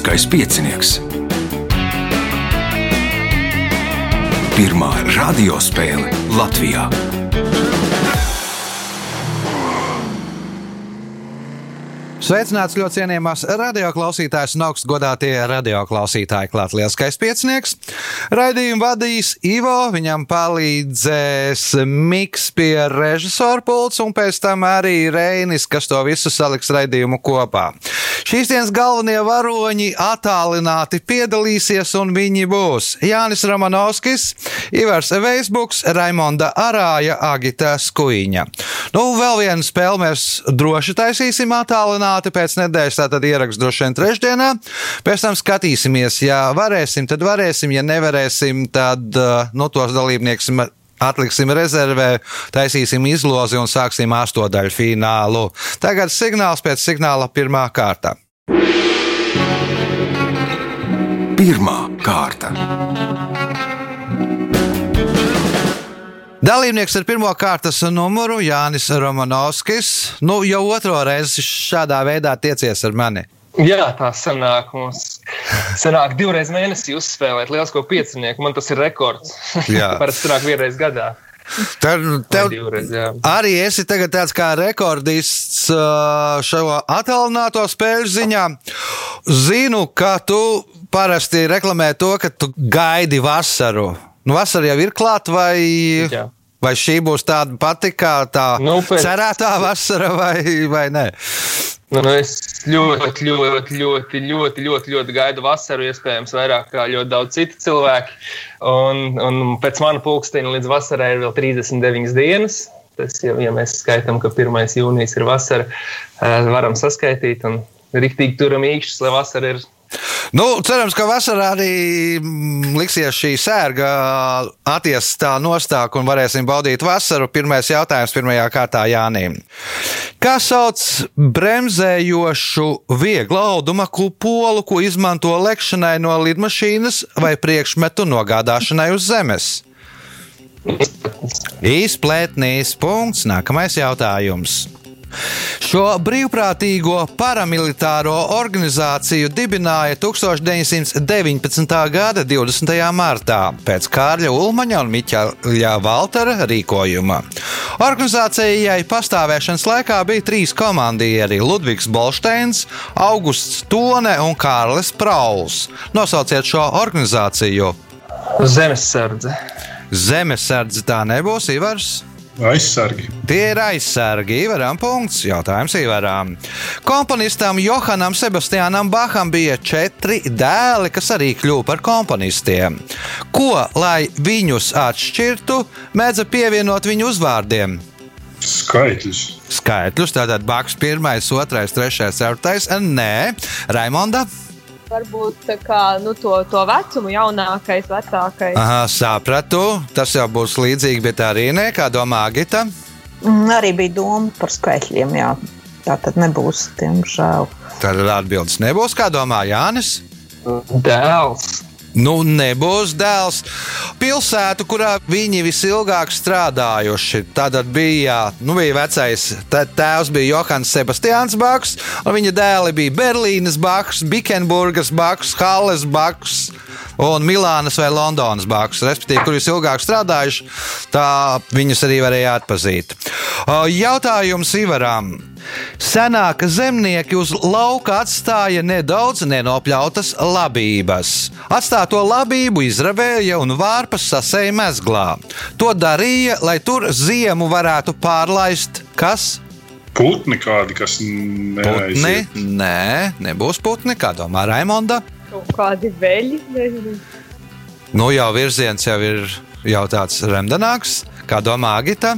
Lieliskais piecinieks. Pirmā radiospēle Latvijā. Sveicināts ļoti cienījamās radioklausītājas un augstgadātie radioklausītāji. Klāt lielskais piecinieks. Raidījumu vadīs Ivo, viņam palīdzēs Miks pie režisora pults un pēc tam arī Reinis, kas to visu saliks raidījumu kopā. Šīs dienas galvenie varoņi attālināti piedalīsies un viņi būs Jānis Romanovskis, Ivars Veisbuks, Raimonda Arāja, Agita Skuiņa. Nu, vēl vienu spēli mēs droši taisīsim attālināti pēc nedēļas, tātad ieraksts droši vien trešdienā. Pēc tam skatīsimies, ja varēsim, tad varēsim, ja nevarēsim, tad nu, tos dalībniekus Atliksim rezervē, taisīsim izlozi un sāksim astotdaļu finālu. Tagad signāls pēc signāla pirmā kārta. Pirmā kārta. Dalībnieks ar pirmā kārtas numuru Jānis Romanovskis. Nu, jau otro reizi šādā veidā tiecies ar mani. Jā, tā sanāk. Mums sanāk divreiz mēnesī uzspēlēt lielisko piecinieku. Man tas ir rekords. Parasti sanāk vienreiz gadā. Tev, tev divreiz, jā. arī esi tāds kā rekordists šo attālināto spēļu ziņā. Zinu, ka tu parasti reklamē to, ka tu gaidi vasaru. Nu, vasara jau ir klāta, vai, jā. Vai šī būs tāda pati kā tā nu, pēc... cerētā vasara, vai, vai ne? Nu, es ļoti, ļoti, ļoti, ļoti, ļoti, ļoti gaidu vasaru, iespējams, vairāk kā ļoti daudz citu cilvēku. Un, un pēc mana pulksteņa līdz vasarai ir vēl 39 dienas. Tas, ja, ja mēs skaitām, ka 1. jūnijas ir vasara, eh, varam saskaitīt un riktīgi turam īkšķus, lai vasara ir Nu, cerams, ka vasarā arī mm, liksies šī sērga attiestā nostāk un varēsim baudīt vasaru. Pirmais jautājums pirmajā kārtā Jānim. Kā sauc bremzējošu vieglu auduma kupolu, ko izmanto lekšanai no lidmašīnas vai priekšmetu nogādāšanai uz zemes? Izplētnīs punkts. Nākamais jautājums. Šo brīvprātīgo paramilitāro organizāciju dibināja 1919. gada 20. martā pēc Kārļa Ulmaņa un Miķaļa Valtera rīkojuma. Organizācijai pastāvēšanas laikā bija trīs komandieri - Ludvigs Bolsteins, Augusts Tone un Kārlis Prauls. Nosauciet šo organizāciju! Zemesardze. Zemesardze tā nebūs, Ivars. Aizsargi. Tie ir aizsargi. Ivaram punkts. Jautājums Ivaram. Komponistam Johanam Sebastianam Baham bija četri dēli, kas arī kļuva par komponistiem. Ko, lai viņus atšķirtu, mēdza pievienot viņu uzvārdiem? Skaitļus. Skaitļus, tātad Baks, 1, 2, 3, 4. Nē, Raimonda varbūt kā, nu, to, to vecumu, jaunākais, vecākais. Aha, sapratu. Tas jau būs līdzīgi, bet arī nē, kā domā Agita. Mm, arī bija doma par skaitļiem, jā. Tā tad nebūs, diemžēl. Tad atbildes nebūs, kā domā Jānis. Dēls. Nu, nebūs dēls. Pilsētu, kurā viņi visilgāk strādājuši. Tad bija, nu, bija vecais tēvs, bija Johans Sebastians Baks, un viņa dēli bija Berlīnas Baks, Bikenburgas Baks, Halles Baks un Milānas vai Londonas bākus, respektīvi, kur visilgāk strādājuši, tā viņus arī varēja atpazīt. Jautājums Ivaram. Senāk zemnieki uz lauka atstāja nedaudz nenopļautas labības. Atstāto labību izravēja un vārpas sasēja mezglā. To darīja, lai tur ziemu varētu pārlaist kas? Putni kādi, kas neaiziet. Putni? Nē, nebūs putni, kā domā Raimonda. Kaut kādi veļi, nezinu. Nu, jau virziens jau ir jau tāds remdenāks, kā domā Agita.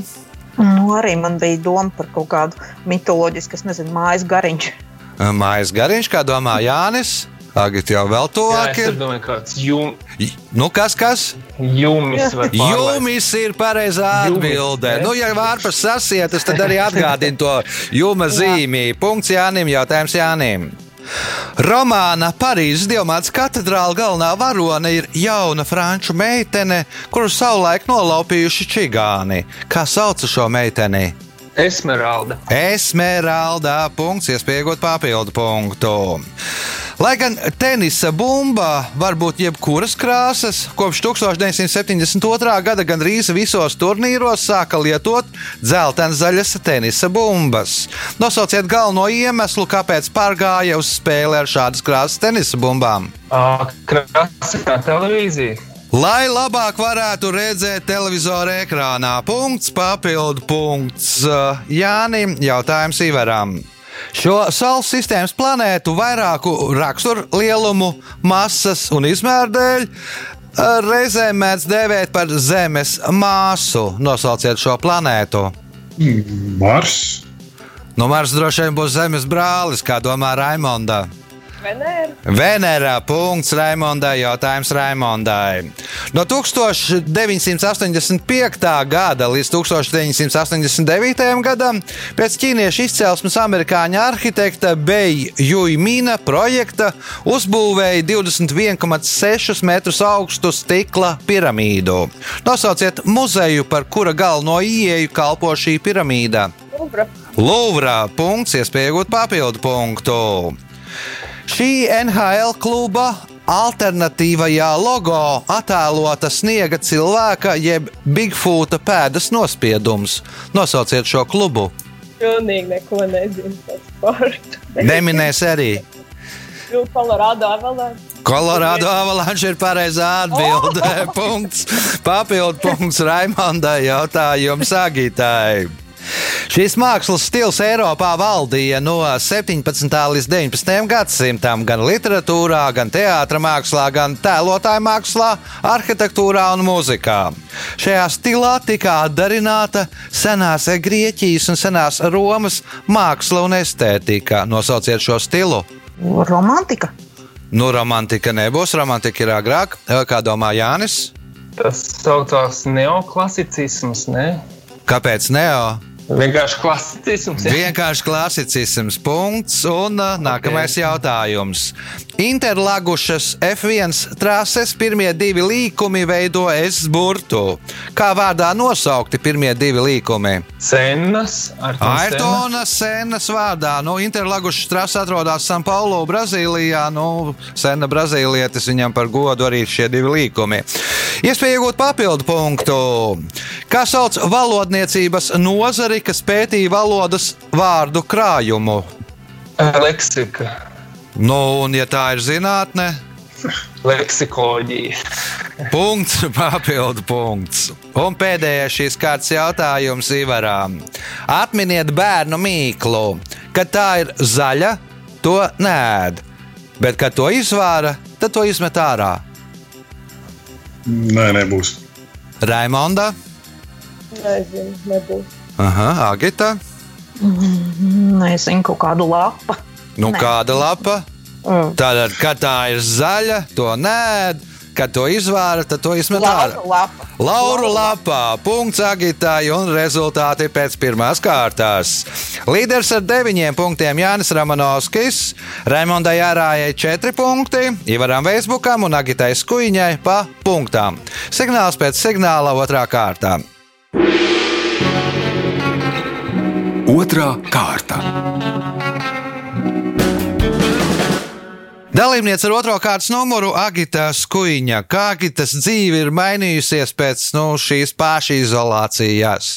Nu, arī man bija doma par kaut kādu mitoloģisku, es nezinu, mājas gariņš. Mājas gariņš, kā domā Jānis. Agita jau vēl tuvāk ir. Es domāju, kāds jum... Nu, kas, kas? Jumis, jumis ir pareizā atbilde. Nu, ja vārpas sasietas, tad arī atgādina to juma zīmī. Punkts Jānim, jautājums Jānim. Romāna Parīzes Dievmātes katedrāla galvenā varone ir jauna franču meitene, kuru savulaik nolaupījuši čigāni. Kā sauc šo meiteni? Esmeralda. Esmeralda punkts, iespējot papildu punktu. Lai gan tenisa bumba var būt jebkuras krāsas, kopš 1972. gada gandrīz visos turnīros sāka lietot dzeltenzaļas tenisa bumbas. Nosauciet galveno iemeslu, kāpēc pārgāja uz spēli ar šādas krāsas tenisa bumbām. Krāsa televīzija. Lai labāk varētu redzēt televizoru ekrānā, punkts, papildu punkts Jānim, jautājums Ivaram. Šo Saules sistēmas planētu vairāku raksturu lielumu, masas un izmēru dēļ reizēm mēdz dēvēt par Zemes māsu. Nosauciet šo planētu. Mars. Nu, Mars droši vien būs Zemes brālis, kā domā Raimonda. Venēra. Venērā punkts Raimondai, jautājums Raimondai. No 1985. gada līdz 1989. gadam pēc ķīniešu izcelsmes amerikāņu arhitekta Beija Juimina projekta uzbūvēja 21,6 metrus augstu stikla piramīdu. Nosauciet muzeju, par kura galveno ieeju kalpo šī piramīda. Luvra. Lūvrā punkts, iespējot papildu punktu. Šī NHL kluba alternatīvajā logo attēlota sniega cilvēka jeb Bigfoota pēdas nospiedums. Nosauciet šo klubu. Pilnīgi neko nezinu par sportu. Neminēs arī. Nu, Colorado Avalanche. Kolorādo avalanche ir pareizā atbilde. Punkts. Papildu punkts Raimondai jautājums Agitai. Šīs mākslas stils Eiropā valdīja no 17. līdz 19. gadsimtam gan literatūrā, gan teātrā mākslā, gan tēlotāju mākslā, arhitektūrā un mūzikā. Šajā stilā tika atdarināta senās Grieķijas un senās Romas māksla un estētika. Nosauciet šo stilu. Romantika. Nu, romantika nebūs, romantika ir agrāk. Kā domā Jānis? Tas saucās neoklasicisms, ne? Kāpēc neo? Vienkārši klasicisms. ja? Vienkārši klasicisms. Punkts. Un uh, nākamais jautājums. Interlagušas F1 trases pirmie divi līkumi veido S burtu. Kā vārdā nosaukti pirmie divi līkumi? Senas, Ayrtona Senas vārdā. Nu, Interlagušas trase atrodas San Paulo, Brazīlijā. Nu, Sena brazīlietis viņam par godu arī šie divi līkumi. Iespēja iegūt papildu punktu. Kā sauc valodniecības nozari, kas pētīja valodas vārdu krājumu? Leksika, Nu, un ja tā ir zinātne, leksikoloģija. punkts, papildu punkts. Un pēdējais šīs kārtas jautājums Ivarām. Atminiet bērnu mīklu, kad tā ir zaļa, to nēd, bet kad to izvāra, tad to izmet ārā. Nē, nebūs. Raimonda, Nezinu, nebūs. Aha, Agita, Nezinu, kaut kādu lapu. Nu Nē. kāda lapa? Mm. Tātad, kad tā ir zaļa, to nēd, kad to izvāra, tad to izmet ārā. Laura lapa. Lauru lapā, punkts agitāji un rezultāti pēc pirmās kārtās. Līderis ar deviņiem punktiem Jānis Ramanovskis, Raimondai Jārājai četri punkti, Ivaram Veisbukam un Agitai Skuiņai pa punktām. Signāls pēc signāla otrā kārtā. Otra kārta. Dalībniece ar otro kārtas numuru Agita Skuiņa. Kā Agitas dzīve ir mainījusies pēc nu, šīs pašizolācijas?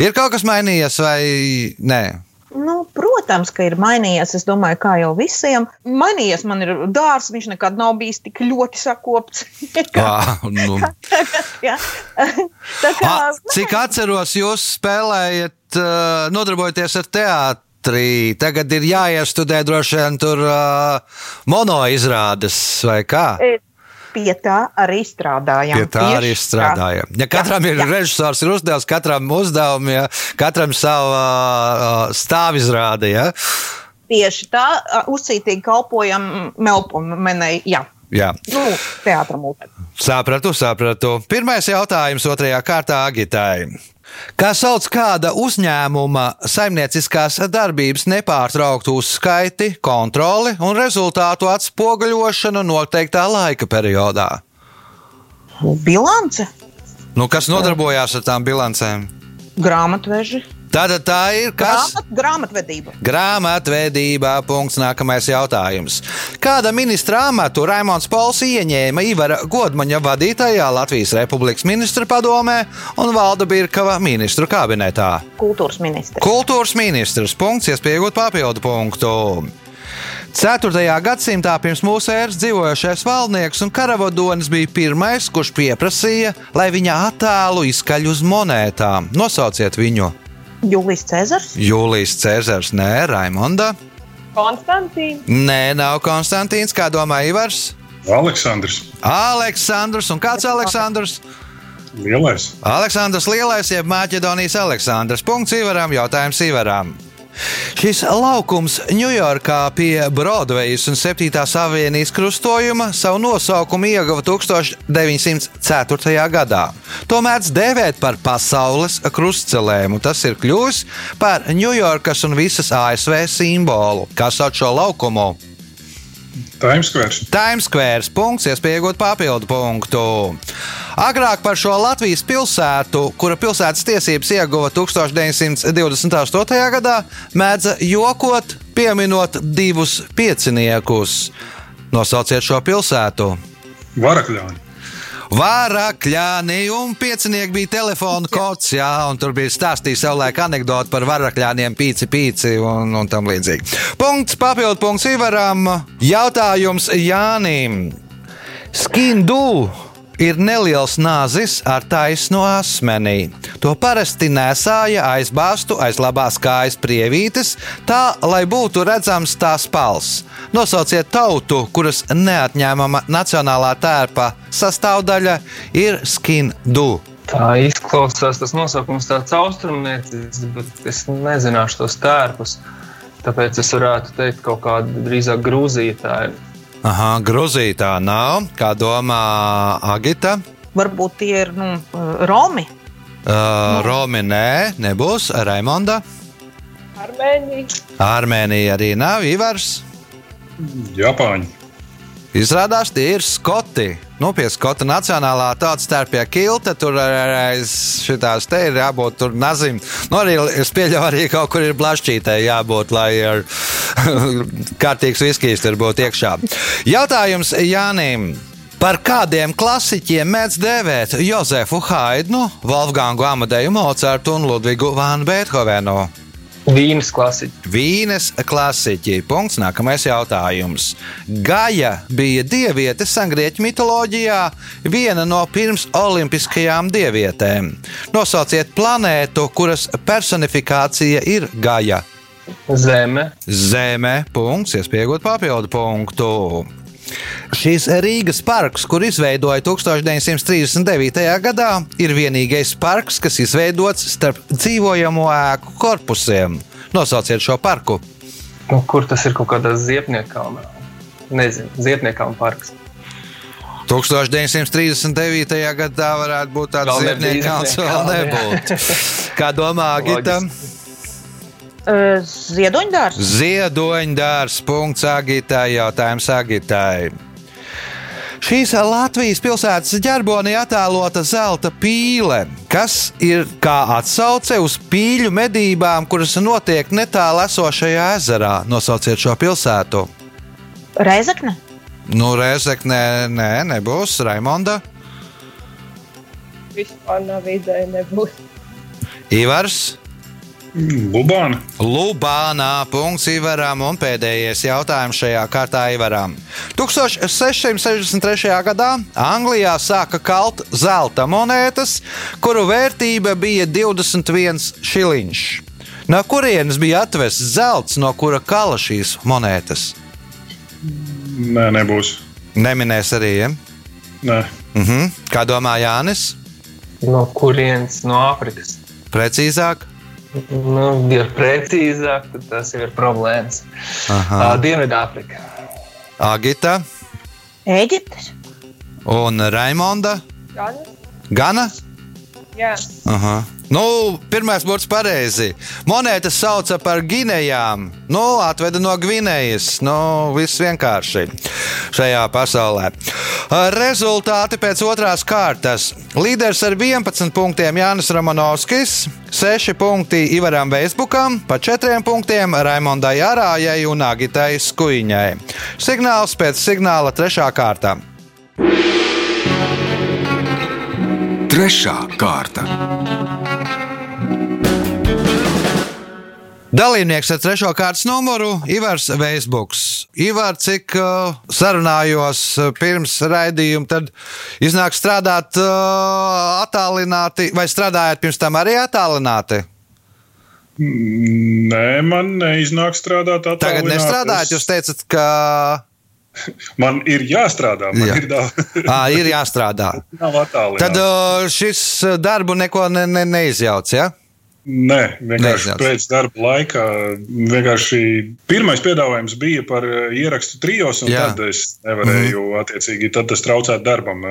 Ir kaut kas mainījies vai nē? Nu, protams, ka ir mainījies. Es domāju, kā jau visiem. Mainījies man ir dārsts, viņš nekad nav bijis tik ļoti sakopts. Ā, nu. Jā. Tā kā, A, Cik atceros, jūs spēlējat, uh, nodarbojaties ar teātri. Tagad ir jāiestudē droši vien tur uh, mono izrādes vai kā. pie tā arī strādājām. Pie tā arī strādājam. Ja katram Jā, ir jā. režisors, ir uzdevums, katram uzdevumi, ja, katram sava uh, stāvizrāde. Ja. Tieši tā, ā, uzcītīgi kalpojam Melnpumenei. Jā, Jā. nu, teātram mūtē. Sapratu, sapratu. Pirmais jautājums otrajā kārtā Agitai. Kā sauc kāda uzņēmuma saimnieciskās darbības nepārtrauktu uzskaiti, kontroli un rezultātu atspoguļošanu noteiktā laika periodā? Bilance, Nu, kas nodarbojās ar tām bilancēm? grāmatveži, Tātad tā ir kas? Grāmat, grāmatvedība. Grāmatvedībā. Punkts. Nākamais jautājums. Kāda ministra amatu Raimons Pauls ieņēma Ivara Godmaņa vadītajā Latvijas Republikas ministra padomē un Valda Birkava ministru kabinetā? Kultūras ministrs. Kultūras ministrs. Punkts, iespējot papildu punktu. 4. gadsimtā pirms mūsu ēras dzīvojošais valdnieks un karavadonis bija pirmais, kurš pieprasīja, lai viņa attēlu izkaļ uz monētām. Nosauciet viņu! Jūlijas Cezars. Jūlijas Cēzars, nē, Raimonda. Konstantīns. Nē, nav Konstantīns, kā domā Ivars. Aleksandrs. Aleksandrs un kāds Aleksandrs? Lielais. Aleksandrs Lielais, jeb Maķedonijas Aleksandrs. Punkts Ivaram, jautājums Ivaram. Šis laukums Ņujorkā pie Broadvejas un 7. aviānijas krustojuma savu nosaukumu ieguva 1904. gadā. To mēdz dēvēt par pasaules krustcelēm, un tas ir kļuvis par Ņujorkas un visas ASV simbolu. Kā sauc šo laukumu? Times Square. Times Square. Punkts, iespējot papildu punktu. Agrāk par šo Latvijas pilsētu, kura pilsētas tiesības ieguva 1928. gadā, mēdza jokot, pieminot divus pieciniekus. Nosauciet šo pilsētu. Varakļāni. Varakļāni un piecinieki bija telefona kods, jā, un tur bija stāstījis savulaik anekdoti par varakļāniem, pīci, pīci un, un tam līdzīgi. Punkts, papildu punkts Ivaram. Jautājums Jānim. Skindu ir neliels nāzis ar taisnu asmenī. To parasti nesāja aizbāztu aiz labās kājas prievītes, tā lai būtu redzams tās pals. Nosauciet tautu, kuras neatņēmama nacionālā tērpa sastāvdaļa ir skindu. Tā izklausās tas nosaukums tāds austrumniecis, bet es nezināšu tos tērpus. Tāpēc es varētu teikt, kaut kāda drīzāk Grūzija tā ir. Aha, Grūzija tā nav. Kā domā Agita? Varbūt tie ir nu, Romi. Uh, Romi nē, nebūs. Raimonda. Armēnija. Armēnija arī nav. Ivars. Japāņi. Izrādās, tie ir skoti. Nu, pie skota nacionālā tautas starpā kilta, tur aiz šitās te ir jābūt tur nazim. Nu, arī es pieļauju, arī kaut kur ir blašķītē jābūt, lai ar kārtīgs viskijs tur būtu iekšā. Jautājums Jānim. Par kādiem klasiķiem mēdz dēvēt Jozefu Haidnu, Wolfgangu Amadeju Mocartu un Ludvigu Vānu Beethovenu? Vīnas klasiķi. Vīnes klasiķi. Punkts. Nākamais jautājums. Gaja bija dieviete sengrieķu mitoloģijā, viena no pirms olimpiskajām dievietēm. Nosauciet planētu, kuras personifikācija ir Gaja. Zeme. Zeme. Punkts. Iespējot papildu punktu. Šīs Rīgas parks, kur izveidoja 1939. gadā, ir vienīgais parks, kas izveidots starp dzīvojamo ēku korpusiem. Nosauciet šo parku. Nu, kur tas ir kaut kādā ziepniekām? Nezinu, ziepniekām parks. 1939. gadā varētu būt tāds ziepniekāns, vēl nebūtu. Kā domā Agita? Loģiski. Ziedoņdārs. Ziedoņdārs. Punkts Agitai. Jautājums Agitai. Šīs Latvijas pilsētas ģerbonī attēlota zelta pīle, kas ir kā atsauce uz pīļu medībām, kuras notiek netālu esošajā ezerā. Nosauciet šo pilsētu. Reizekne. Nu, Reizekne, nē, nebūs Raimonda. Vispār nav ideja, nebūs. Ivars. Lubāna. Lubānā punkts Ivaram un pēdējais jautājums šajā kārtā Ivaram. 1663. gadā Anglijā sāka kalt zelta monētas, kuru vērtība bija 21 šiliņš. No kurienes bija atvests zelts, no kura kala šīs monētas? Nē, nebūs. Neminēs arī. Ja? Nē. Uh -huh. Kā domā Jānis? No kurienes? No Āfrikas. Precīzāk? Nu, ja precīzāk, tad tas jau ir problēmas. Aha. Uh, Dienvidāfrika. Agita Eģiptes. un Raimonda. Gan Gana? Jā, Aha. Nu, pirmais būs pareizi. Monētas sauca par Ginējām. Nu, atveda no Gvinējas. Nu, viss vienkārši šajā pasaulē. Rezultāti pēc otrās kārtas. Līderis ar 11 punktiem Jānis Romanovskis, 6 punkti Ivaram Veisbukam, pa 4 punktiem Raimondai Arājai un Agitai Skuiņai. Signāls pēc signāla trešā kārta. Trešā kārta. Dalībnieks ar trešo kārtas numuru Ivars Veisbuks. Ivar, cik uh, sarunājos uh, pirms raidījuma, tad iznāk strādāt uh, attālināti, vai strādājāt pirms tam arī attālināti? Nē, man neiznāk strādāt Tagad attālināti. nestrādājat, jūs teicat, ka Man ir jāstrādā, man Jā. ir, dā... à, ir jāstrādā. Tad šis darbu neko ne, ne, neizjauc. Ja? Nē, vienkārši Neizjauc. pēc darba laika. Vienkārši pirmais piedāvājums bija par eh, ierakstu trijos, un Jā. Tad es nevarēju, mm. attiecīgi, tad tas traucētu darbam.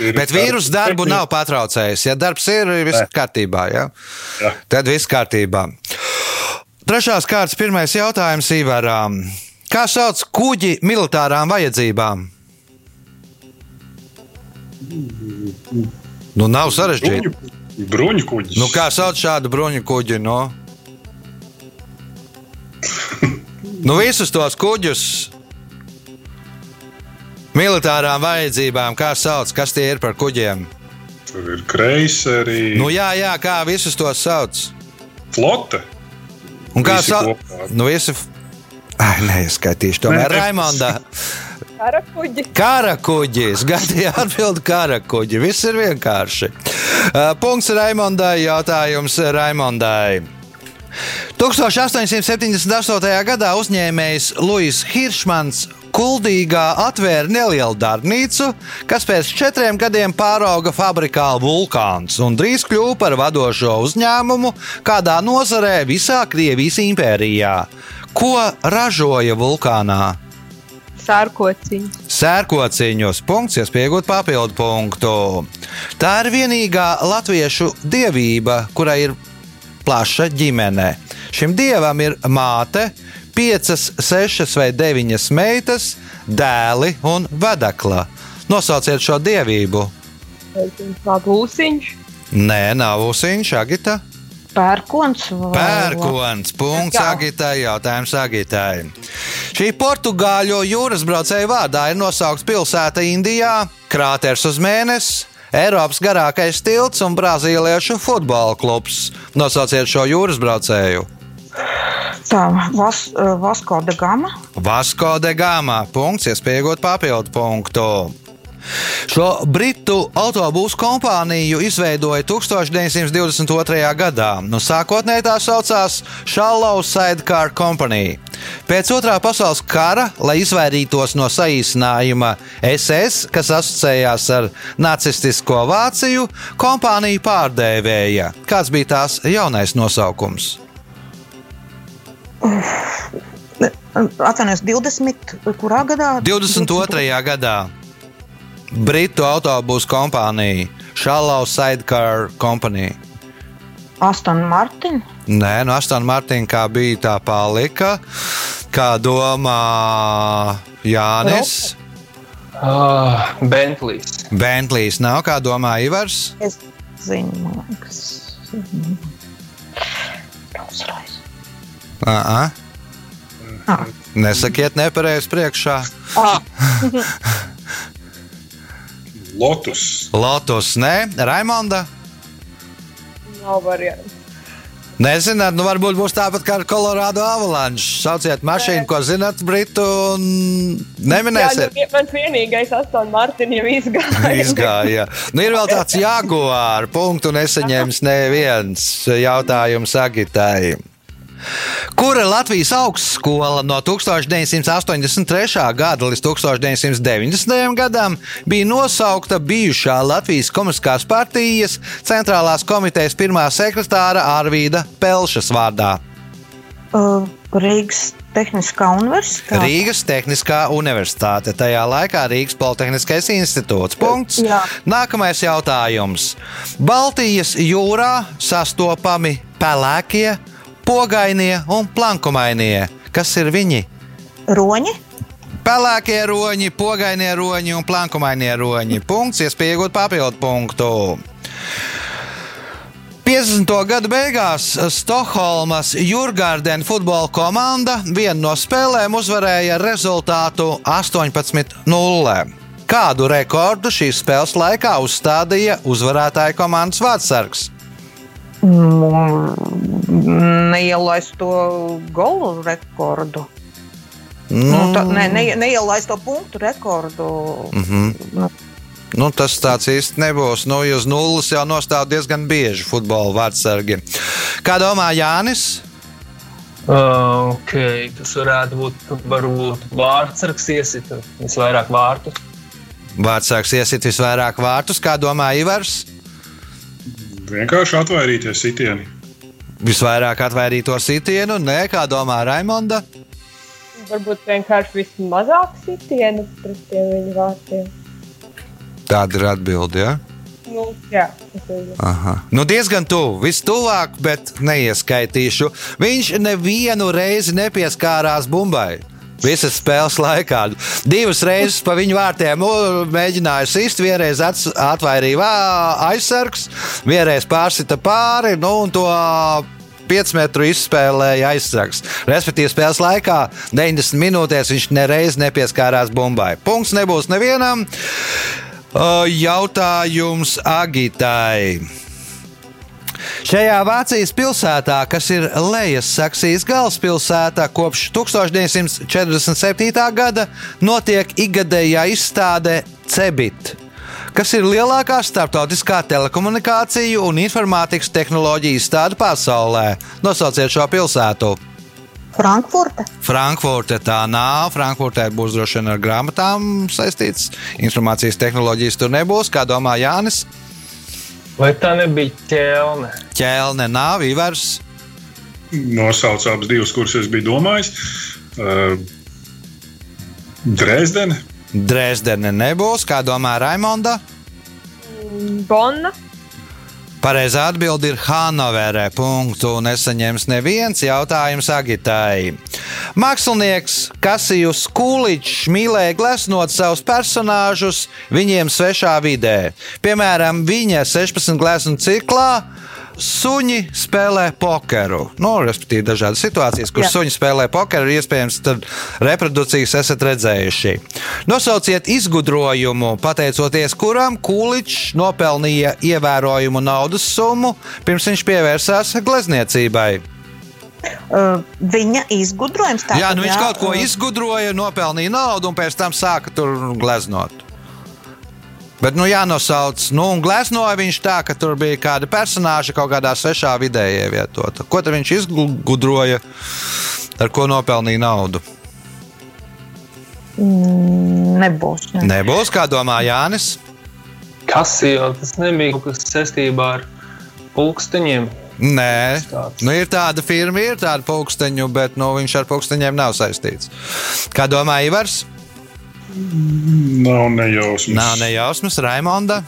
Ir Bet vīrusu darbu nav patraucējis. Ja darbs ir, viss Nē. kārtībā. Ja? Jā. Tad viss kārtībā. Trešās kārtas pirmais jautājums Ivaram. Kā sauc kuģi militārām vajadzībām? Nu, nav sarežģīti. Bruņu, bruņu kuģis. Nu, kā sauc šādu bruņu kuģi? No? Nu, visus tos kuģus militārām vajadzībām, kā sauc, kas tie ir par kuģiem? Tur ir kreiseri, Nu, jā, jā, kā visus tos sauc. flote. Un kā sauc? Nu, visi. Ai, neizskaitīšu, tomēr Nē. Raimonda. karakuģi. Karakuģis, gadījā atbild karakuģi. Viss ir vienkārši. Uh, Punkts Raimondai, jautājums Raimondai. 1878. gadā uzņēmējs Luis Hiršmans Kuldīgā atvēra nelielu darbnīcu, kas pēc četriem gadiem pārauga fabrikā Vulkāns un drīz kļuva par vadošo uzņēmumu kādā nozarē visā Krievijas impērijā. Ko ražoja Vulkānā? Sārkociņi. Sērkociņus punkts, iespējot papildu punktu. Tā ir vienīgā latviešu dievība, kurai ir plaša ģimene. Šim dievam ir māte, piecas, sešas vai deviņas meitas, dēli un vedekla. Nosauciet šo dievību. Būsiņš. Nē, nav usiņš, agita. Pērkons. vai- Pērkons, punkts. Agitai, jautājums Agitai. Šī portugāļu jūras braucēja vārdā ir nosaukta pilsēta Indijā, krāters uz mēnesi. Eiropas garākais tilts un brazīliešu futbola klubs. Nosauciet šo jūras braucēju. Tā, vas, eh, Vasko de Gama. Vasko de Gama. Punkts, iespējot papildu punktu. Šo britu autobusu kompāniju izveidoja 1922. gadā. Nu, sākotnēji tā saucās Shallow Sidecar Company. Pēc otrā pasaules kara, lai izvairītos no saīsinājuma SS, kas asociējās ar nacistisko Vāciju, kompānija pārdēvēja. Kāds bija tās jaunais nosaukums? Atvainojos, 20. kurā gadā? 22. gadā Britu autobusu kompānija Shallow Sidecar Company. Aston Martin. Nē, no Aston Martina kā bija, tā palika. Kā domā Jānis? Ah, Bentlijs. Bentlijs nav, kā domā Ivars? Es zinu, liekas. Rolls-Royce. Uh Ah. Nesakiet nepareizi priekšā. Lotus. Lotus, nē, Raimonda. Nav variantu. Nezināt, nu varbūt būs tāpat kā ar Colorado Avalanche. Sauciet mašīnu, ko zinat, Britu, un Jā, neminēsiet. nu, mans vienīgais Aston Martin jau izgāja. Izgāja. Nu, ir vēl tāds jāgūāra. Punktu nesaņems neviens jautājums Agitai. Kura Latvijas augstskola no 1983. gada līdz 1990. gadam bija nosaukta bijušā Latvijas Komunistiskās partijas centrālās komitejas pirmā sekretāra Arvīda Pelšas vārdā? uh, Rīgas Tehniskā universitāte. Rīgas Tehniskā universitāte, tajā laikā Rīgas Politehniskais institūts. Punkts. Jā. Nākamais jautājums. Baltijas jūrā sastopami pelēkie, pogainie un plankumainie. Kas ir viņi? Roņi. Pelēkie roņi, pogainie roņi un plankumainie roņi. Punkts, iespēja iegūt papildu punktu. 50. gada beigās Stokholmas Jurgārdena futbola komanda vienu no spēlēm uzvarēja ar rezultātu 18-0. Kādu rekordu šīs spēles laikā uzstādīja uzvarētāja komandas vārdsargs? Neielaist to golu rekordu. Nu, Nu, tā, ne, ne, neielaist to punktu rekordu. mm -hmm. Nu, nu, tas tāds īsti nebūs. Nu, jūs nulles jau nostāv diezgan bieži futbola vārdsargi. Kā domā Jānis? Uh, ok, tas varētu būt varbūt vārdsargs iesita visvairāk vārtu. Vārdsargs iesit visvairāk vārtus, kā domā Ivars? Vienkārši atvairīties sitieni. Visvairāk atvairīto sitienu, nē, kā domā Raimonda? Varbūt vienkārši vismazāk sitienu pret tiem viņa vārtiem. Tāda ir atbilde. Ja? Nu, jā, tas ir. Aha. Nu, diezgan tuvu, vistuvāk, bet neieskaitīšu. Viņš nevienu reizi nepieskārās bumbai. Visas spēles laikā. Divas reizes pa viņu vārtiem mēģināja sist, vienreiz atvairīja aizsargs, vienreiz pārsita pāri, nu, un to 5 metru izspēlēja aizsargs. Respektīvi, spēles laikā 90 minūtēs viņš nereiz nepieskārās bumbai. Punkts nebūs nevienam. Jautājums Agitai. Šajā Vācijas pilsētā, kas ir Lejas Saksijas galvaspilsēta, kopš 1947. gada notiek ikgadējā izstāde Cebit, kas ir lielākā starptautiskā telekomunikāciju un informātikas tehnoloģiju izstāde pasaulē. Nosauciet šo pilsētu. Frankfurte. Frankfurte tā nav. Frankfurtē būs droši vien ar grāmatām saistīts. Informācijas tehnoloģijas tur nebūs. Kā domā Jānis? Vai tā nebija ķelne? Ķelne nav, Ivars. Nosaucu abas divas, kuras es biju domājis. Uh, Dresdene. Dresdene nebūs. Kā domā Raimonda? Bonna. Pareizā atbilde ir Hanovere. Punktu nesaņems neviens jautājums Agitai. Mākslinieks Kasijus Kūličs mīlēja gleznot savus personāžus viņiem svešā vidē. Piemēram, viņa 16 gleznu ciklā. Suņi spēlē pokeru. Nu, respektīvi, dažādas situācijas, kur Jā. suņi spēlē pokeru, iespējams, tad reprodukcijas esat redzējuši. Nosauciet izgudrojumu, pateicoties kuram Kūličs nopelnīja ievērojumu naudas summu, pirms viņš pievērsās glezniecībai. Uh, viņa izgudrojums tā Jā, nu viņš kaut ko izgudroja, nopelnīja naudu un pēc tam sāka tur gleznot. Bet, nu, jānosauc, nu, un gleznoja viņš tā, ka tur bija kāda personāža kaut kādā svešā vidē ievietota. Ko tad viņš izgudroja, ar ko nopelnīja naudu? mm, Nebūs. Ne. Nebūs, kā domā Jānis. Kas jau tas nebija kaut kas saistībā ar pulksteņiem? Nē, nu, ir tāda firma, ir tāda pulksteņu, bet nu, viņš ar pulksteņiem nav saistīts. Kā domā Ivars? Nav nejausmas. Nav nejausmas, Raimonda.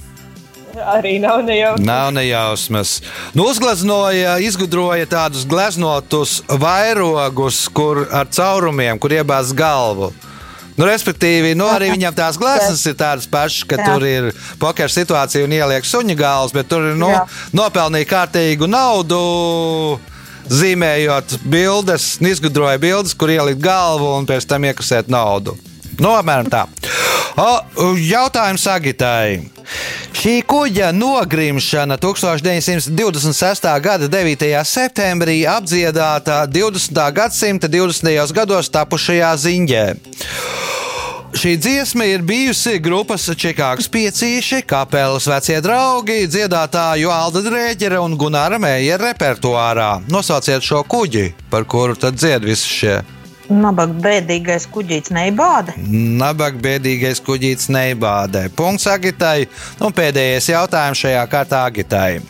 Arī nav nejausmas. Nav nejausmas. Nu, uzgleznoja, izgudroja tādus gleznotus vairogus, kur ar caurumiem, kur iebāz galvu. Nu, respektīvi, nu, arī viņam tās gleznas ir tādas pašas, ka Jā. tur ir poker situācija un ieliek suņa galvas, bet tur ir nu, Jā. nopelnīja kārtīgu naudu. Zīmējot bildes, un izgudroja bildes, kur ielikt galvu un pēc tam iekasēt naudu. Nu, apmēram tā. O, jautājums Agitai. Šī kuģa nogrimšana 1926. gada 9. septembrī apdziedāta 20. gadsimta 20. gados tapušajā ziņģē. Šī dziesma ir bijusi grupas Čikāgas piecīši, kapelas vecie draugi, dziedātāju Alda Drēģera un Gunāra Meija repertuārā. Nosauciet šo kuģi, par kuru tad dzied visi šie. Nabaga bēdīgais kuģītis neibāda. Nabaga bēdīgais kuģītis neibādē. Punkts Agitai. Un pēdējais jautājums šajā kārtā Agitai.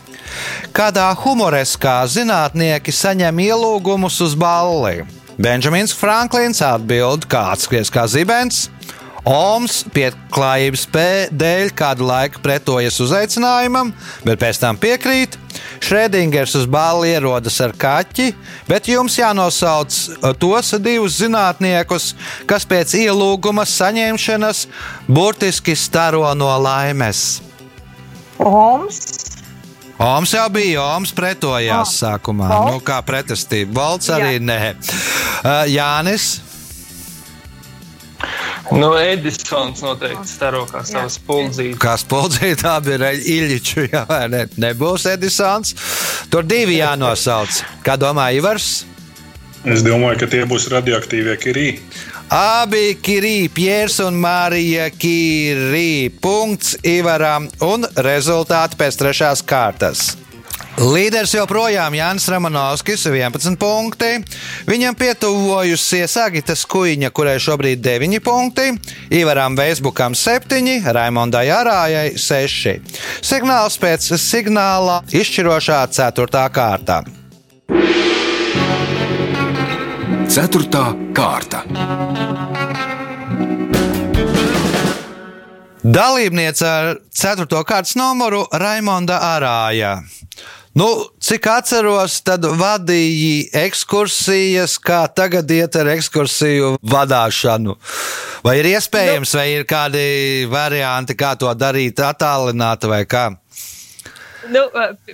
Kādā humoreskā zinātnieki saņem ielūgumus uz balli? Benjamins Franklins atbild, kā atskries kā zibens. Oms pieklājības dēļ kādu laiku pretojas uzaicinājumam, bet pēc tam piekrīt. Šrēdingers uz balli ierodas ar kaķi, bet jums jānosauc uh, tos divus zinātniekus, kas pēc ielūguma saņemšanas burtiski staro no laimes. Oms, Oms jau bija, Oms pretojās sākumā. Volts? Nu, kā pretestība. Valds arī nē. Uh, Jānis. Nu, Edisons noteikti staro kā savas puldzītes. Kā spuldzīt, tā bija Ilģiča. Jā, ne? Nebūs Edisons. Tur divi jānosauc. Kā domā Ivars? Es domāju, ka tie būs radioaktīvie kirī. Abi Kirī, Piers un Marija Kirī. Punkts Ivaram un rezultāti pēc trešās kārtas. Līderis joprojām Jānis Ramanovskis, 11 punkti. Viņam pietuvojusies Agita Skuiņa, kurai šobrīd 9 punkti, Ivaram Veisbukam 7, Raimondai Arājai 6. Signāls pēc signāla izšķirošā 4. kārta. Ceturtā kārta. Dalībniece ar 4. kārtas numuru Raimonda Arāja. Nu, cik atceros, tad vadīja ekskursijas, kā tagad iet ar ekskursiju vadīšanu. Vai ir iespējams, vai ir kādi varianti, kā to darīt, attālināti vai kā? Nu,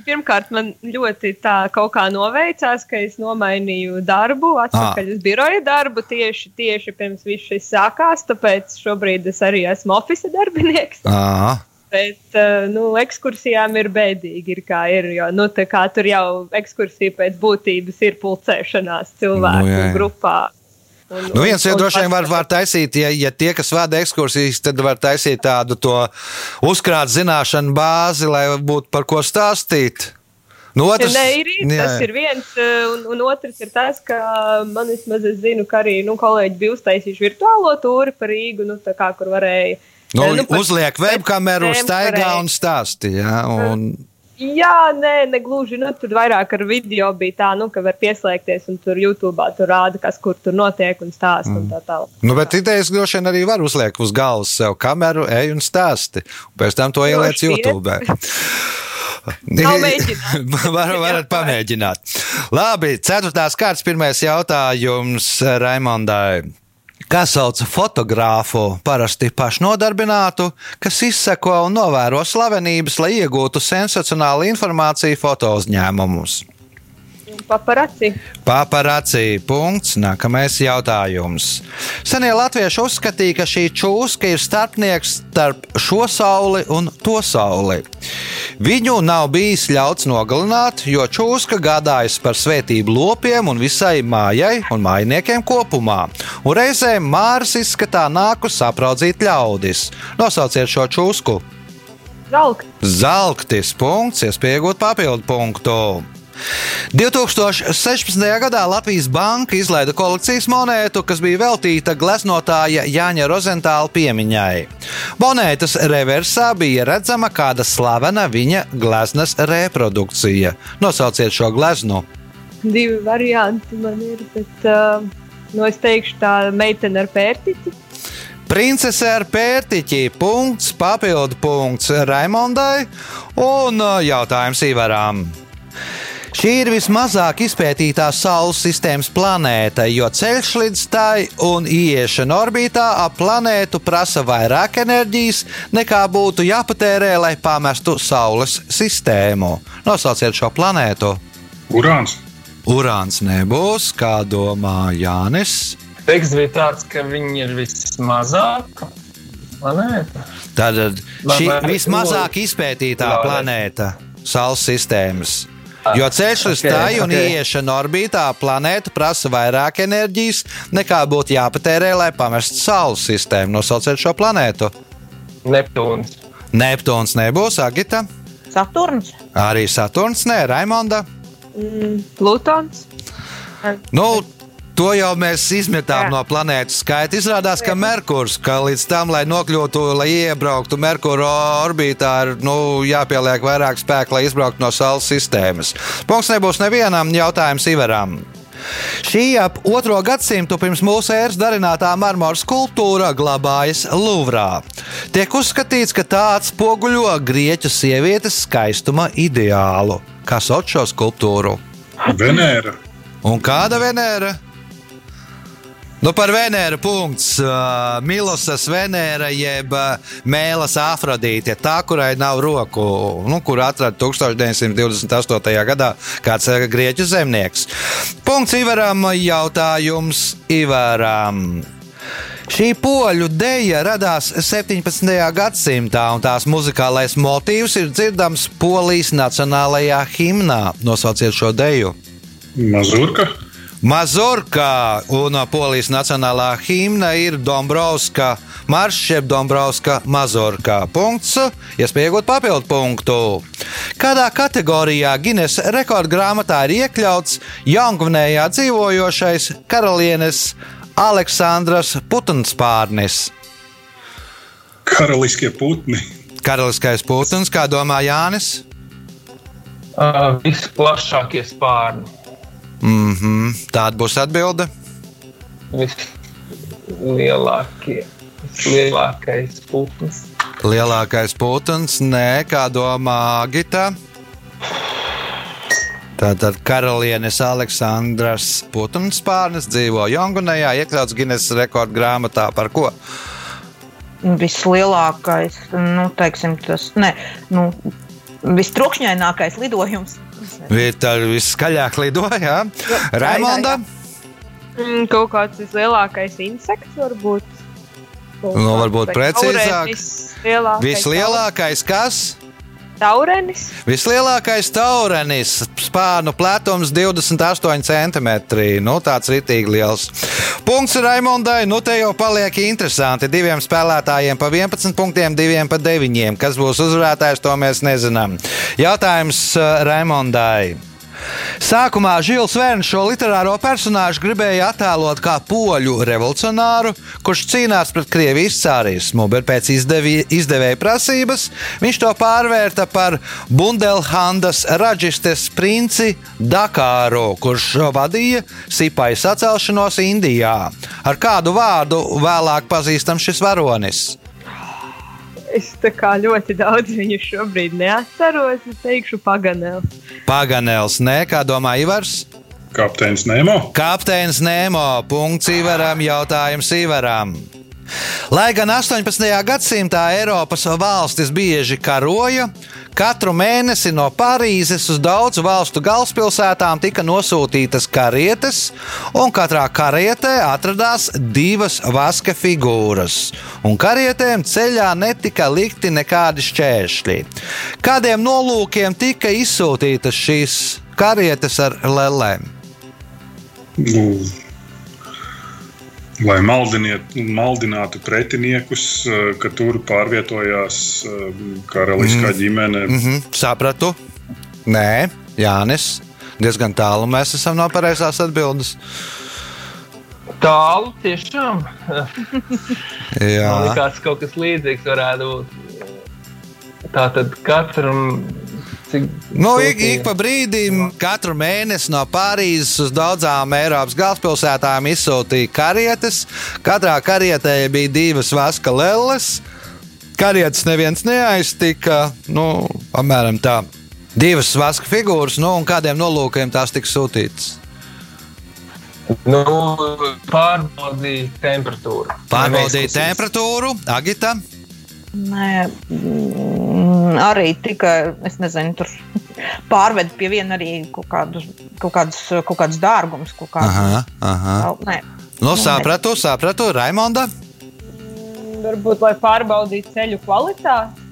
pirmkārt, man ļoti tā kaut kā noveicās, ka es nomainīju darbu, atpakaļ uz biroja darbu tieši, tieši pirms viss šis sākās. Tāpēc šobrīd es arī esmu oficiāls darbinieks. Aha. Bet eh, nu, ekskursijām ir bēdīgi, ir kā ir. Jo, nu, kā tur jau ekskursija pēc būtības ir pulcēšanās cilvēku Nu, jā, jā. grupā. Un, Nu, viens un- droši vien var, var taisīt, ja, ja tie, kas vada ekskursijas, tad var taisīt tādu uzkrāt zināšanu bāzi, lai būtu par ko stāstīt. Nu, otrs, Nē, ir, ir, jā, tas ir viens, eh, un, un otrs ir tas, ka man vismaz es zinu, ka arī nu, kolēģi bija uztaisījuši virtuālo tūri par Rīgu, nu, tā kā kur varēja. Nu, eh, par- uzliek webkameru, staigā un stāstī. Ja, un, Jā, nē, ne gluži. Nu, tur vairāk ar video bija tā, nu, ka var pieslēgties un tur YouTube tur rāda, kas kur tur notiek un stāsta. Mm. Un tā tālāk. nu, bet idejas droši vien arī var uzliekt uz galvas sev kameru, ej un stāsti. Pēc tam to ieliec. YouTube. Var, varat pamēģināt. Labi, ceturtās kārtas pirmais jautājums Raimondai. Kā sauc fotogrāfu, parasti pašnodarbinātu, kas izseko un novēro slavenības, lai iegūtu sensacionālu informāciju foto Paparaci. Paparācija. Punkts. Nākamais jautājums. Senie latvieši uzskatīja, ka šī čūska ir starpnieks starp šo sauli un to sauli. Viņu nav bijis ļauts nogalināt, jo čūska gādājas par svētību lopiem un visai mājai un mājniekiem kopumā. Un reizēm Mārs izskatā nāku sapraudzīt ļaudis. Nosauciet šo čūsku. Zalk. Zeltis punkts, iespējot papildu punktu. 2016. gadā Latvijas Banka izlaida kolekcijas monētu, kas bija veltīta gleznotāja Jāņa Rozentāla piemiņai. Monētas reversā bija redzama kāda slavena viņa gleznas reprodukcija. Nosauciet šo gleznu. Divi varianti man ir, bet uh, nu, es teikšu tā meitene ar pērtiķi. Princese ar pērtiķi, punkts, papildu punkts Raimondai un uh, jautājums Ivaram. Šī ir vismazāk izpētītā Saules sistēmas planēta, jo ceļš līdz tai un ieiešana orbītā ap planētu prasa vairāk enerģijas nekā būtu jāpatērē, lai pamestu Saules sistēmu. Nosauciet šo planētu. Urāns. Urāns nebūs, kā domā Jānis. Teksts bija tāds, ka viņi ir vismazākā planēta. Tad šī vismazāk izpētītā planēta Saules sistēmas. Jo ceļš līdz ok, tai un ok. ieiešana orbītā planēta prasa vairāk enerģijas nekā būtu jāpatērē, lai pamestu Saules sistēmu. Nosauciet šo planētu. Neptūns. Neptūns nebūs, Agita. Saturns. Arī Saturns, nē, Raimonda. Mm, Plutons. Nu, to jau mēs izmetām Jā. no planētas skaita. Izrādās, ka Merkurs, ka līdz tam, lai nokļūtu, lai iebrauktu Merkura orbītā, ir nu, jāpieliek vairāk spēka, lai izbrauktu no Saules sistēmas. Punkts nebūs nevienam jautājums Ivaram. Šī ap otro gadsimtu pirms mūsu ēras darinātā marmora skulptūra glabājas Luvrā. Tiek uzskatīts, ka tā atspoguļo grieķu sievietes skaistuma ideālu. Kas sauc šo skulptūru? Venēra. Un kāda Venēra? Nu, par Venēru punkts. Uh, Milosas Venēra, jeb uh, Mēlas Afrodīte, tā, kurai nav roku, nu, kur atrada 1928. gadā kāds uh, grieķu zemnieks. Punkts Ivaram, jautājums Ivaram. Šī poļu deja radās 17. gadsimtā, un tās muzikālais motīvs ir dzirdams Polijas nacionālajā himnā. Nosauciet šo deju! Mazurka. Mazurka un Polijas nacionālā himna ir Dombrovska maršs, jeb Dombrovska mazurka. Punkts, iespējot papildu punktu. Kādā kategorijā Guinness rekordgrāmatā ir iekļauts Jaungvinējā dzīvojošais karalienes Aleksandrs Putunspārnis? Karaliskie putni. Karaliskais putns, kā domā Jānis? Uh, visplašākie spārni. Mm -hmm. Tāda būs atbilde. Vislielākie, vislielākais putns. Lielākais putns, nē, kā domā Gita. Tātad karalienes Aleksandras Putns pārnes dzīvo Jongunējā, iekļauts Guinness rekordu grāmatā par ko? Vislielākais, nu, teiksim, tas, ne, nu, vistrokšņainākais lidojums. Ir tā viskaļāk lidoja? Raimonda? Mm, kaut kāds vislielākais insekts varbūt. Nu, varbūt precīzāk. taurenis, Lielākais Vislielākais kas? Taurenis. Vislielākais taurenis, spārnu platums 28 cm. Nu, tāds ritīgi liels. Punkts Raimondai, nu te jau paliek interesanti. Diviem spēlētājiem pa 11 punktiem, diviem pa 9. Kas būs uzvarētājs, to mēs nezinām. Jautājums eh, Raimondai. Sākumā Žils Vērns šo literāro personāžu gribēja attēlot kā poļu revolucionāru, kurš cīnās pret Krievijas cārismu, bet pēc izdevi, izdevēja prasības viņš to pārvērta par Bundelhandas raģistes princi Dakāru, kurš vadīja sipai sacelšanos Indijā. Ar kādu vārdu vēlāk pazīstams šis varonis? Es tā kā ļoti daudz viņu šobrīd neatceros. Es teikšu, paganēls. Paganels, nē, kā domā Ivars? Kapteinis Nemo. Kapteinis Nemo. Punkts Ivaram, jautājums Ivaram. Lai gan 18. gadsimtā Eiropas valstis bieži karoja, katru mēnesi no Parīzes uz daudzu valstu galvaspilsētām tika nosūtītas karietes, un katrā karietē atradās divas vaska figūras. Un karietēm ceļā netika likti nekādi šķēršļi. Kādiem nolūkiem tika izsūtītas šīs karietes ar lelēm? Nu, lai maldinātu pretiniekus, eh, ka tur pārvietojās eh, karaliskā Mhm. ģimene. Mm -hmm, sapratu. Nē, Jānis. Diezgan tālu mēs esam no pareizās atbildes. Tālu tiešām. Man Jā, liekas, kaut kas līdzīgs varētu būt. Tā tad katram. Cik nu, ik, ik pa brīdim, katru mēnesi no Parīzes uz daudzām Eiropas galvaspilsētām izsūtīja karietes. Katrā karietē bija divas vaska lelles. Karietes neviens neaiztika. Nu, apmēram tā. Divas vaska figūras, nu, un kādiem nolūkiem tās tika sūtītas. Nu, pārbaudīja temperatūru. Pārbaudīja temperatūru, agita. Nē, mm, arī tikai, es nezinu, tur pārved pie viena arī kaut kādus, kaut kādus, kaut kādus dārgumus. Kaut kādus. Aha, aha. Nē, Nu, sapratu, sapratu, Raimonda. Varbūt, lai pārbaudītu ceļu kvalitāti.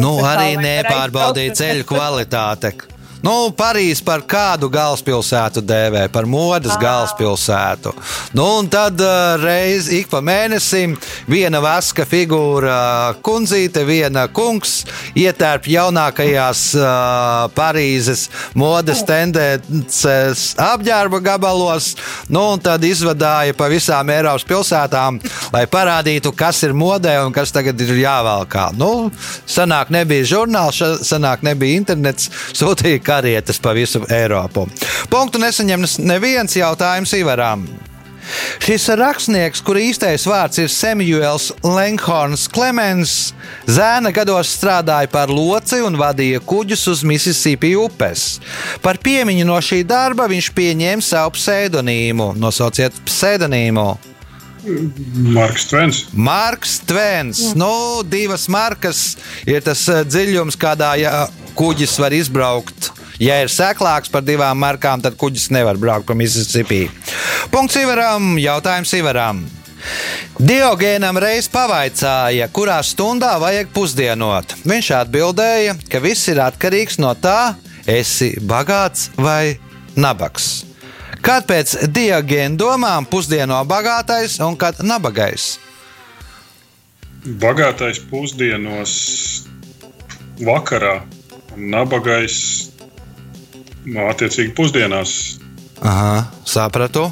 Nu, arī nepārbaudīja ceļu kvalitāti. Nu, Parīzē par kādu galvaspilsētu dēvē, par modes galvaspilsētu. Nu, un tad uh, reiz ik pa mēnesim viena vaska figūra kundzīte, viena kungs ietērp jaunākajās uh, Parīzes modes tendences apģērba gabalos, nu, un tad izvadāja pa visām Eiropas pilsētām, lai parādītu, kas ir modē un kas tagad ir jāvelkā. Nu, senāk nebija žurnāls, senāk nebija internets, sūtīja karietes pa visu Eiropu. Punktu nesaņem neviens jautājums Ivaram. Šis rakstnieks, kura īstais vārds ir Samuels Lenkhorns Klemens, zēna gados strādāja par loci un vadīja kuģus uz Mississippi upes. Par piemiņu no šī darba viņš pieņēma savu pseidonīmu. Nosauciet pseidonīmu. Marks Tvens. Marks Tvens. Nu, divas markas ir tas eh, dziļums, kādā ja, kuģis var izbraukt. Ja ir seklāks par divām markām, tad kuģis nevar braukt pa Mississippi. Punkts Ivaram, jautājums Ivaram. Diogēnam reiz pavaicāja, kurā stundā vajag pusdienot. Viņš atbildēja, ka viss ir atkarīgs no tā, esi bagāts vai nabaks. Kad pēc diagēna domām pusdieno bagātais un kad nabagais? Bagātais pusdienos vakarā, un nabagais no nu, attiecīgi pusdienās. Aha, sapratu.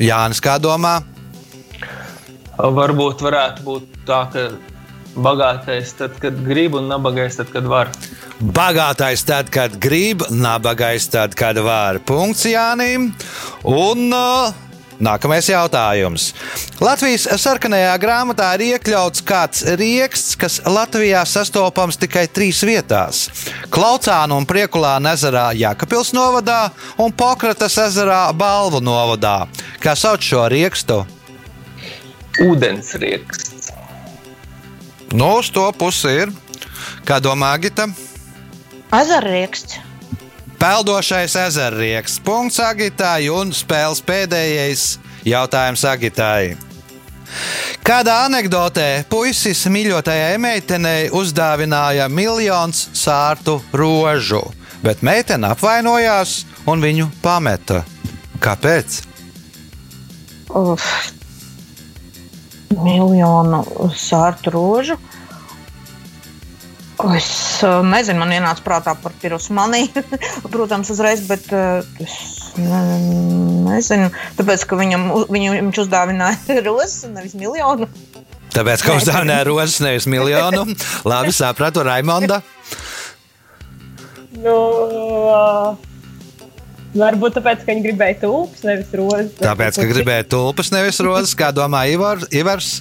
Jānis, kā domā? Varbūt varētu būt tā, ka bagātais tad, kad grib, un nabagais tad, kad var. Bagātais tad, kad grib, nabagais tad, kad var. Punkts Jānim. Un uh, nākamais jautājums. Latvijas sarkanajā grāmatā ir iekļauts kāds rieksts, kas Latvijā sastopams tikai trīs vietās - Klaucānu un Priekulāna ezerā Jākapils novadā un Pokratas ezerā Balvu novadā. Kā sauc šo riekstu? Ūdens rieksts. Nu, uz to pusi ir. Kā domā Gita? Ezerrieksts. Peldošais ezerrieks. Punkts Agitai un spēles pēdējais jautājums Agitai. Kādā anekdotē puisis mīļotajai meitenei uzdāvināja miljonus sārtu rožu, bet meitene apvainojās un viņu pameta. Kāpēc? Uf. Miljonu sārtu rožu. Es uh, nezinu, man ienāca prātā par pirosmaniju, protams, uzreiz, bet uh, es ne, nezinu. Tāpēc, ka viņam, viņu, viņš uzdāvināja rozes un nevis miljonu. Tāpēc, ka uzdāvināja rozes, nevis miljonu. Labi, sapratu, Raimonda. Nu, uh, varbūt tāpēc, ka viņi gribēja tulpes, nevis rozes. Tāpēc, ka gribēja tulpes, nevis rozes, kā domā Ivar, Ivars.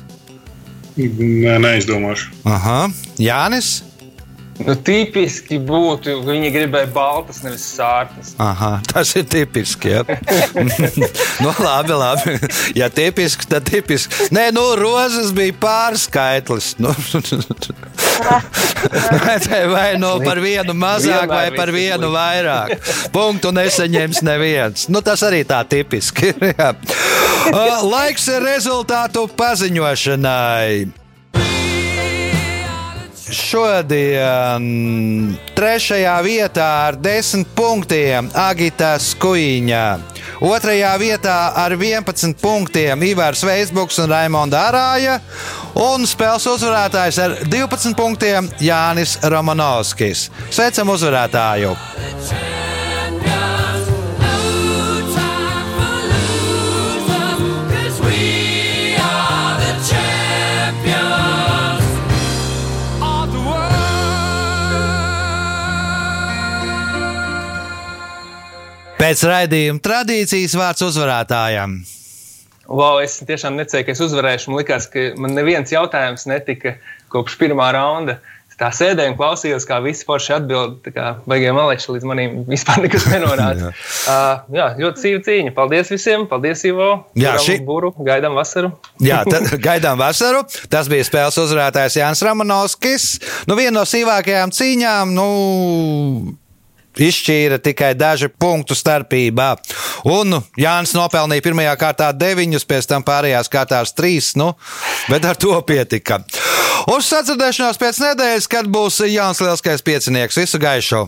Nē, neizdomāšu. Aha, Jānis. Nu, tipiski būtu, ka viņi gribēja baltas, nevis sārtas. Aha, tas ir tipiski. Ja. nu, labi, labi. Ja tipiski, tad tipiski. Nē, nu, rozes bija pārskaitlis. Nu. vai nu par vienu mazāk, vai par vienu vairāk. Punktu nesaņems neviens. Nu, tas arī tā tipiski ir. Laiks ir rezultātu paziņošanai. Šodien trešajā vietā ar desmit punktiem Agita Skuiņa. Otrajā vietā ar 11 punktiem Ivars Veisbuks un Raimonda Arāja. Un spēles uzvarētājs ar 12 punktiem Jānis Romanovskis. Sveicam uzvarētāju! Pēc raidījuma tradīcijas vārds uzvarētājam. Wow, es tiešām necēju, ka es uzvarēšu. Man liekas, ka man neviens jautājums netika kopš pirmā raunda. Es tā sēdēju un klausījos, kā visi forši atbild. Baigiem malēši līdz manim vispār nekas nenonāca. jā. Uh, jā, ļoti sīva cīņa. Paldies visiem. Paldies, Ivo. Jā, šī būru. Gaidām vasaru. jā, tad, gaidām vasaru. Tas bija spēles uzvarētājs Jānis Ramanovskis. Nu, viena no sīvākajām cīņām. Nu, izšķīra tikai daži punktu starpībā. Un Jānis nopelnīja pirmajā kārtā deviņus, pēc tam pārējās kārtās trīs, nu, bet ar to pietika. Uz sadzirdēšanos pēc nedēļas, kad būs Jānis Lielskais piecinieks. Visu gaišu!